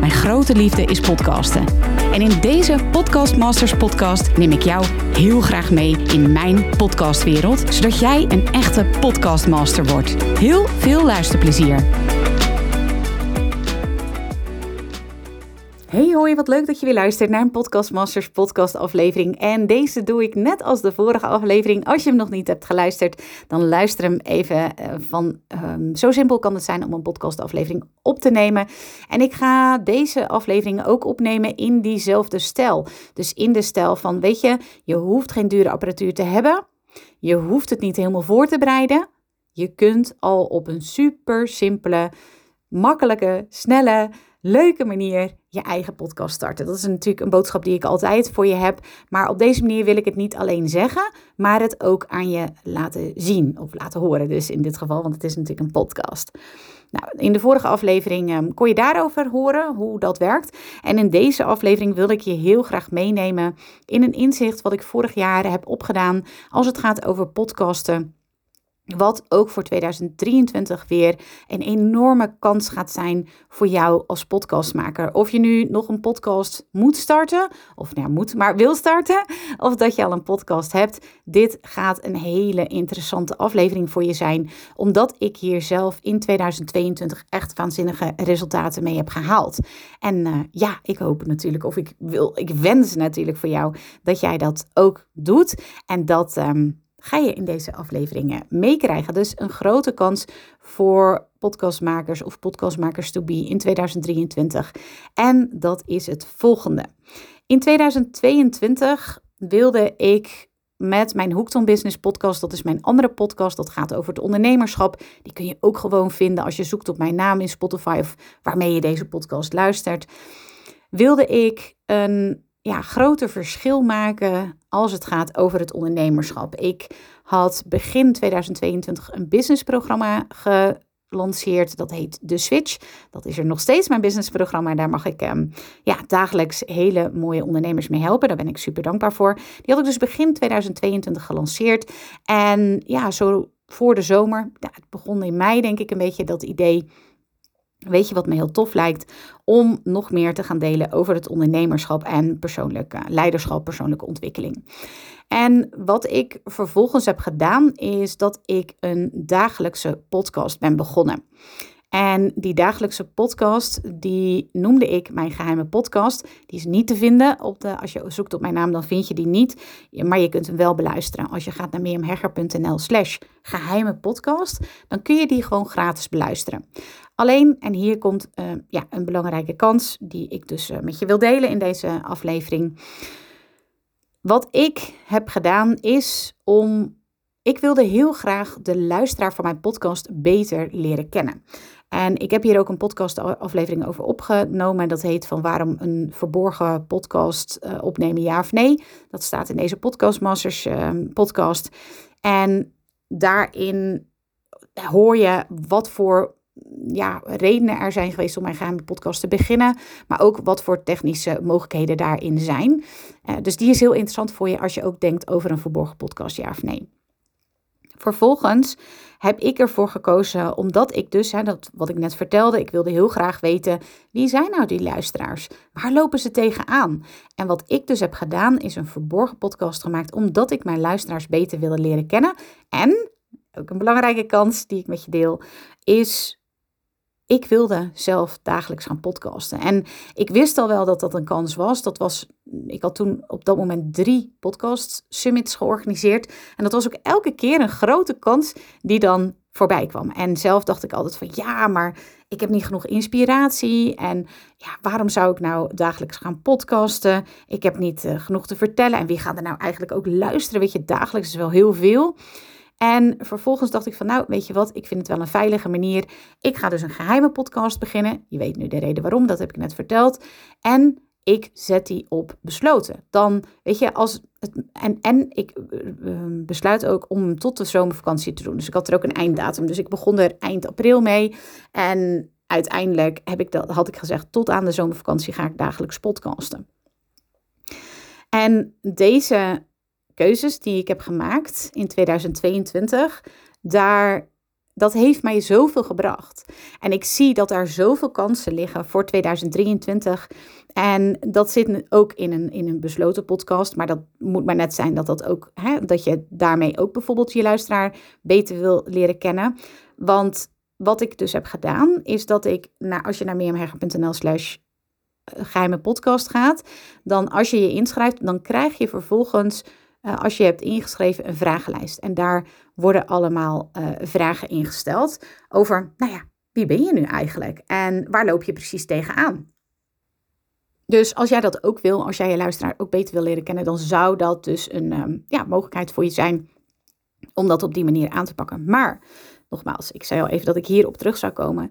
Mijn grote liefde is podcasten. En in deze Podcast Masters podcast neem ik jou heel graag mee in mijn podcastwereld, zodat jij een echte podcastmaster wordt. Heel veel luisterplezier. Hoi, wat leuk dat je weer luistert naar een Podcast Masters podcast aflevering. En deze doe ik net als de vorige aflevering. Als je hem nog niet hebt geluisterd, dan luister hem even eh, van... Um, zo simpel kan het zijn om een podcast aflevering op te nemen. En ik ga deze aflevering ook opnemen in diezelfde stijl. Dus in de stijl van, weet je, je hoeft geen dure apparatuur te hebben. Je hoeft het niet helemaal voor te bereiden. Je kunt al op een super simpele, makkelijke, snelle leuke manier je eigen podcast starten. Dat is natuurlijk een boodschap die ik altijd voor je heb. Maar op deze manier wil ik het niet alleen zeggen, maar het ook aan je laten zien of laten horen. Dus in dit geval, want het is natuurlijk een podcast. Nou, in de vorige aflevering um, kon je daarover horen hoe dat werkt. En in deze aflevering wil ik je heel graag meenemen in een inzicht wat ik vorig jaar heb opgedaan als het gaat over podcasten wat ook voor 2023 weer een enorme kans gaat zijn voor jou als podcastmaker. Of je nu nog een podcast moet starten, of nou moet, maar wil starten, of dat je al een podcast hebt. Dit gaat een hele interessante aflevering voor je zijn, omdat ik hier zelf in 2022 echt waanzinnige resultaten mee heb gehaald. En uh, ja, ik hoop natuurlijk, of ik wil, ik wens natuurlijk voor jou dat jij dat ook doet en dat. Um, ga je in deze afleveringen meekrijgen. Dus een grote kans voor podcastmakers of podcastmakers to be in 2023. En dat is het volgende. In 2022 wilde ik met mijn Hoekton Business podcast. Dat is mijn andere podcast. Dat gaat over het ondernemerschap. Die kun je ook gewoon vinden als je zoekt op mijn naam in Spotify of waarmee je deze podcast luistert. Wilde ik een ja, groter verschil maken als het gaat over het ondernemerschap. Ik had begin 2022 een businessprogramma gelanceerd. Dat heet De Switch. Dat is er nog steeds mijn businessprogramma. Daar mag ik um, ja, dagelijks hele mooie ondernemers mee helpen. Daar ben ik super dankbaar voor. Die had ik dus begin 2022 gelanceerd. En ja, zo voor de zomer, ja, het begon in mei denk ik een beetje dat idee Weet je wat me heel tof lijkt? Om nog meer te gaan delen over het ondernemerschap en persoonlijke leiderschap, persoonlijke ontwikkeling. En wat ik vervolgens heb gedaan, is dat ik een dagelijkse podcast ben begonnen. En die dagelijkse podcast, die noemde ik mijn geheime podcast. Die is niet te vinden. Op de, als je zoekt op mijn naam, dan vind je die niet. Maar je kunt hem wel beluisteren. Als je gaat naar miriamhegger.nl slash geheime podcast, dan kun je die gewoon gratis beluisteren. Alleen, en hier komt uh, ja, een belangrijke kans die ik dus uh, met je wil delen in deze aflevering. Wat ik heb gedaan is om. Ik wilde heel graag de luisteraar van mijn podcast beter leren kennen. En ik heb hier ook een podcastaflevering over opgenomen. Dat heet van waarom een verborgen podcast uh, opnemen, ja of nee. Dat staat in deze Podcast Masters podcast. En daarin hoor je wat voor ja, redenen er zijn geweest om mijn geheime podcast te beginnen. Maar ook wat voor technische mogelijkheden daarin zijn. Uh, dus die is heel interessant voor je als je ook denkt over een verborgen podcast, ja of nee. Vervolgens heb ik ervoor gekozen, omdat ik dus, hè, dat wat ik net vertelde, ik wilde heel graag weten, wie zijn nou die luisteraars? Waar lopen ze tegenaan? En wat ik dus heb gedaan, is een verborgen podcast gemaakt, omdat ik mijn luisteraars beter wilde leren kennen. En, ook een belangrijke kans die ik met je deel, is ik wilde zelf dagelijks gaan podcasten. En ik wist al wel dat dat een kans was. Dat was ik had toen op dat moment drie podcast summits georganiseerd. En dat was ook elke keer een grote kans die dan voorbij kwam. En zelf dacht ik altijd van ja, maar ik heb niet genoeg inspiratie. En ja, waarom zou ik nou dagelijks gaan podcasten? Ik heb niet uh, genoeg te vertellen. En wie gaat er nou eigenlijk ook luisteren? Weet je, dagelijks is wel heel veel. En vervolgens dacht ik van, nou, weet je wat, ik vind het wel een veilige manier. Ik ga dus een geheime podcast beginnen. Je weet nu de reden waarom, dat heb ik net verteld. En ik zet die op besloten. Dan, weet je, als en, en ik uh, besluit ook om hem tot de zomervakantie te doen. Dus ik had er ook een einddatum. Dus ik begon er eind april mee. En uiteindelijk heb ik dat, had ik gezegd, tot aan de zomervakantie ga ik dagelijks podcasten. En deze keuzes die ik heb gemaakt in 2022, daar dat heeft mij zoveel gebracht. En ik zie dat er zoveel kansen liggen voor 2023. En dat zit ook in een, in een besloten podcast. Maar dat moet maar net zijn dat, dat, ook, hè, dat je daarmee ook bijvoorbeeld je luisteraar beter wil leren kennen. Want wat ik dus heb gedaan, is dat ik, nou, als je naar meermherger.nl slash eh, geheime podcast gaat, dan als je je inschrijft, dan krijg je vervolgens uh, als je hebt ingeschreven, een vragenlijst. En daar worden allemaal uh, vragen ingesteld over, nou ja, wie ben je nu eigenlijk? En waar loop je precies tegenaan? Dus als jij dat ook wil, als jij je luisteraar ook beter wil leren kennen, dan zou dat dus een um, ja, mogelijkheid voor je zijn om dat op die manier aan te pakken. Maar nogmaals, ik zei al even dat ik hierop terug zou komen.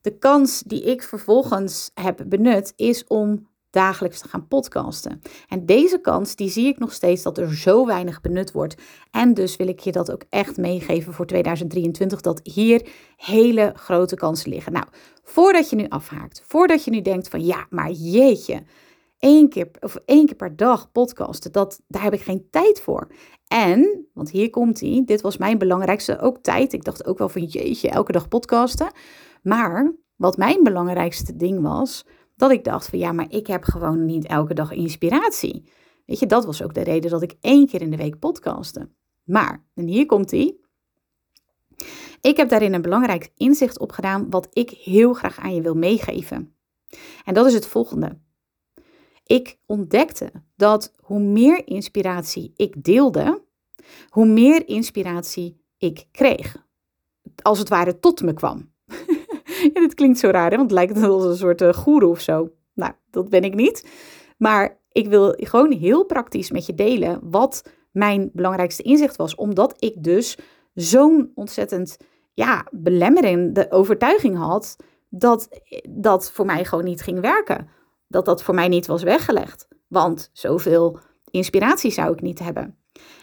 De kans die ik vervolgens heb benut is om dagelijks te gaan podcasten. En deze kans, die zie ik nog steeds dat er zo weinig benut wordt. En dus wil ik je dat ook echt meegeven voor 2023, dat hier hele grote kansen liggen. Nou, voordat je nu afhaakt, voordat je nu denkt van ja, maar jeetje, één keer, of één keer per dag podcasten, dat, daar heb ik geen tijd voor. En, want hier komt hij, dit was mijn belangrijkste ook tijd. Ik dacht ook wel van jeetje, elke dag podcasten. Maar wat mijn belangrijkste ding was, dat ik dacht van ja, maar ik heb gewoon niet elke dag inspiratie. Weet je, dat was ook de reden dat ik één keer in de week podcastte. Maar, en hier komt hij. Ik heb daarin een belangrijk inzicht opgedaan wat ik heel graag aan je wil meegeven. En dat is het volgende. Ik ontdekte dat hoe meer inspiratie ik deelde, hoe meer inspiratie ik kreeg. Als het ware tot me kwam. Ja, dit klinkt zo raar, hè? want het lijkt als een soort uh, goeroe of zo. Nou, dat ben ik niet. Maar ik wil gewoon heel praktisch met je delen wat mijn belangrijkste inzicht was. Omdat ik dus zo'n ontzettend ja, belemmerende overtuiging had dat dat voor mij gewoon niet ging werken. Dat dat voor mij niet was weggelegd. Want zoveel inspiratie zou ik niet hebben.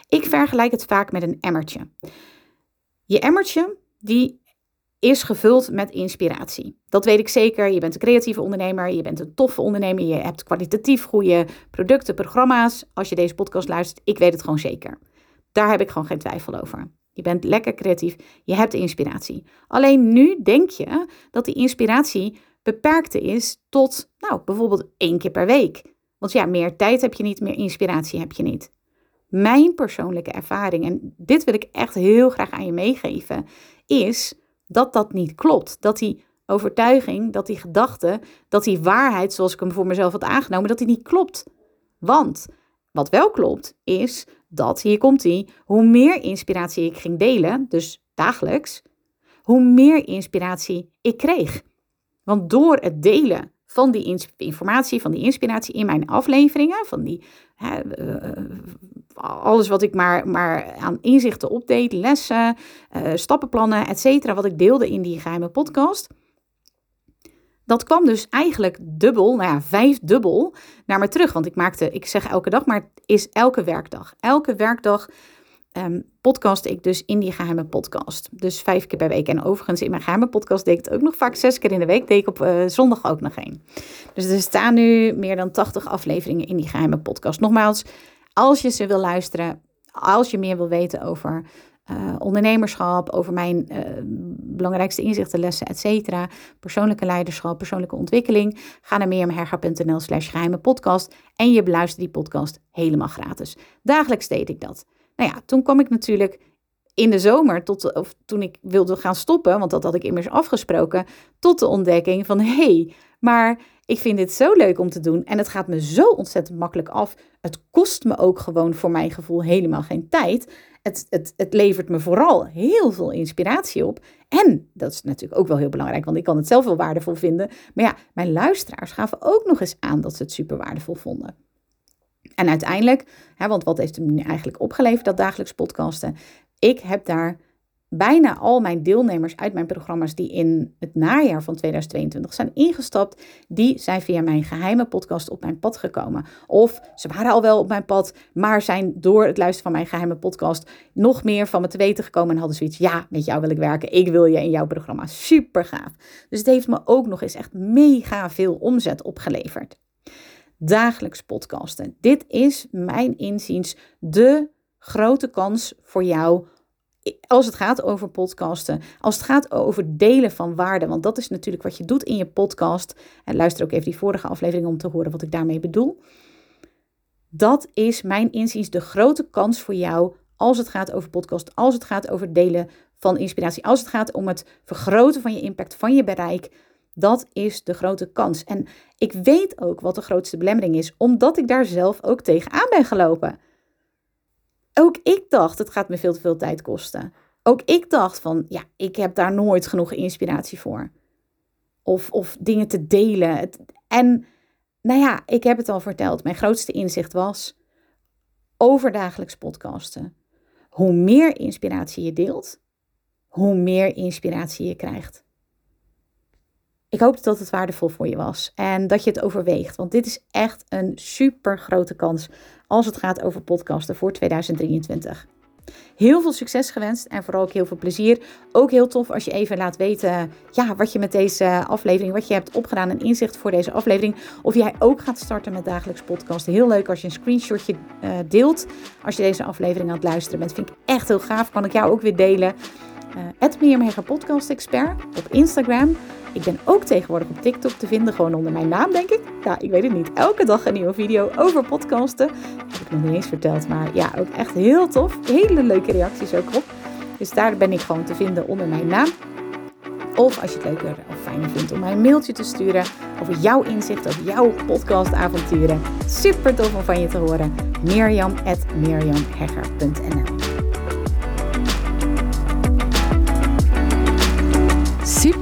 Ik vergelijk het vaak met een emmertje. Je emmertje, die is gevuld met inspiratie. Dat weet ik zeker. Je bent een creatieve ondernemer, je bent een toffe ondernemer, je hebt kwalitatief goede producten, programma's. Als je deze podcast luistert, ik weet het gewoon zeker. Daar heb ik gewoon geen twijfel over. Je bent lekker creatief, je hebt inspiratie. Alleen nu denk je dat die inspiratie beperkt is tot, nou, bijvoorbeeld één keer per week. Want ja, meer tijd heb je niet, meer inspiratie heb je niet. Mijn persoonlijke ervaring, en dit wil ik echt heel graag aan je meegeven, is dat dat niet klopt. Dat die overtuiging, dat die gedachte, dat die waarheid, zoals ik hem voor mezelf had aangenomen, dat die niet klopt. Want wat wel klopt, is dat, hier komt die, hoe meer inspiratie ik ging delen, dus dagelijks, hoe meer inspiratie ik kreeg. Want door het delen van die informatie, van die inspiratie in mijn afleveringen, van die, hè, uh, alles wat ik maar, maar aan inzichten opdeed, lessen, uh, stappenplannen, et cetera, wat ik deelde in die geheime podcast. Dat kwam dus eigenlijk dubbel, nou ja, vijf dubbel naar me terug. Want ik maakte, ik zeg elke dag, maar is elke werkdag. Elke werkdag um, podcast ik dus in die geheime podcast. Dus vijf keer per week. En overigens in mijn geheime podcast deed ik het ook nog vaak zes keer in de week. Deed ik op uh, zondag ook nog één. Dus er staan nu meer dan 80 afleveringen in die geheime podcast. Nogmaals, als je ze wil luisteren, als je meer wil weten over uh, ondernemerschap, over mijn uh, belangrijkste inzichten, lessen, et cetera, persoonlijke leiderschap, persoonlijke ontwikkeling, ga naar meermherga.nl slash geheime podcast en je beluistert die podcast helemaal gratis. Dagelijks deed ik dat. Nou ja, toen kwam ik natuurlijk in de zomer, tot, of toen ik wilde gaan stoppen, want dat had ik immers afgesproken, tot de ontdekking van hé, hey, maar ik vind dit zo leuk om te doen en het gaat me zo ontzettend makkelijk af. Het kost me ook gewoon voor mijn gevoel helemaal geen tijd. Het, het, het levert me vooral heel veel inspiratie op. En dat is natuurlijk ook wel heel belangrijk, want ik kan het zelf wel waardevol vinden. Maar ja, mijn luisteraars gaven ook nog eens aan dat ze het super waardevol vonden. En uiteindelijk, hè, want wat heeft hem nu eigenlijk opgeleverd, dat dagelijks podcasten? Ik heb daar bijna al mijn deelnemers uit mijn programma's die in het najaar van 2022 zijn ingestapt, die zijn via mijn geheime podcast op mijn pad gekomen. Of ze waren al wel op mijn pad, maar zijn door het luisteren van mijn geheime podcast nog meer van me te weten gekomen en hadden zoiets, ja, met jou wil ik werken, ik wil je in jouw programma. Super gaaf. Dus het heeft me ook nog eens echt mega veel omzet opgeleverd. Dagelijks podcasten. Dit is mijn inziens de grote kans voor jou als het gaat over podcasten, als het gaat over delen van waarde, want dat is natuurlijk wat je doet in je podcast. En luister ook even die vorige aflevering om te horen wat ik daarmee bedoel. Dat is mijn inziens de grote kans voor jou als het gaat over podcast, als het gaat over delen van inspiratie, als het gaat om het vergroten van je impact, van je bereik. Dat is de grote kans. En ik weet ook wat de grootste belemmering is, omdat ik daar zelf ook tegenaan ben gelopen. Ook ik dacht, het gaat me veel te veel tijd kosten. Ook ik dacht van, ja, ik heb daar nooit genoeg inspiratie voor. Of, of dingen te delen. En nou ja, ik heb het al verteld. Mijn grootste inzicht was over dagelijks podcasten. Hoe meer inspiratie je deelt, hoe meer inspiratie je krijgt. Ik hoop dat het waardevol voor je was en dat je het overweegt. Want dit is echt een super grote kans als het gaat over podcasten voor 2023. Heel veel succes gewenst en vooral ook heel veel plezier. Ook heel tof als je even laat weten ja, wat je met deze aflevering, wat je hebt opgedaan, een inzicht voor deze aflevering. Of jij ook gaat starten met dagelijks podcasten. Heel leuk als je een screenshotje uh, deelt als je deze aflevering aan het luisteren bent. Vind ik echt heel gaaf. Kan ik jou ook weer delen. Uh, Mega Podcast Expert op Instagram. Ik ben ook tegenwoordig op TikTok te vinden, gewoon onder mijn naam, denk ik. Ja, ik weet het niet. Elke dag een nieuwe video over podcasten. Heb ik nog niet eens verteld, maar ja, ook echt heel tof. Hele leuke reacties ook op. Dus daar ben ik gewoon te vinden onder mijn naam. Of als je het leuker of fijner vindt om mij een mailtje te sturen over jouw inzicht, over jouw podcastavonturen. Super tof om van je te horen. Mirjam.mirjamhegger.nl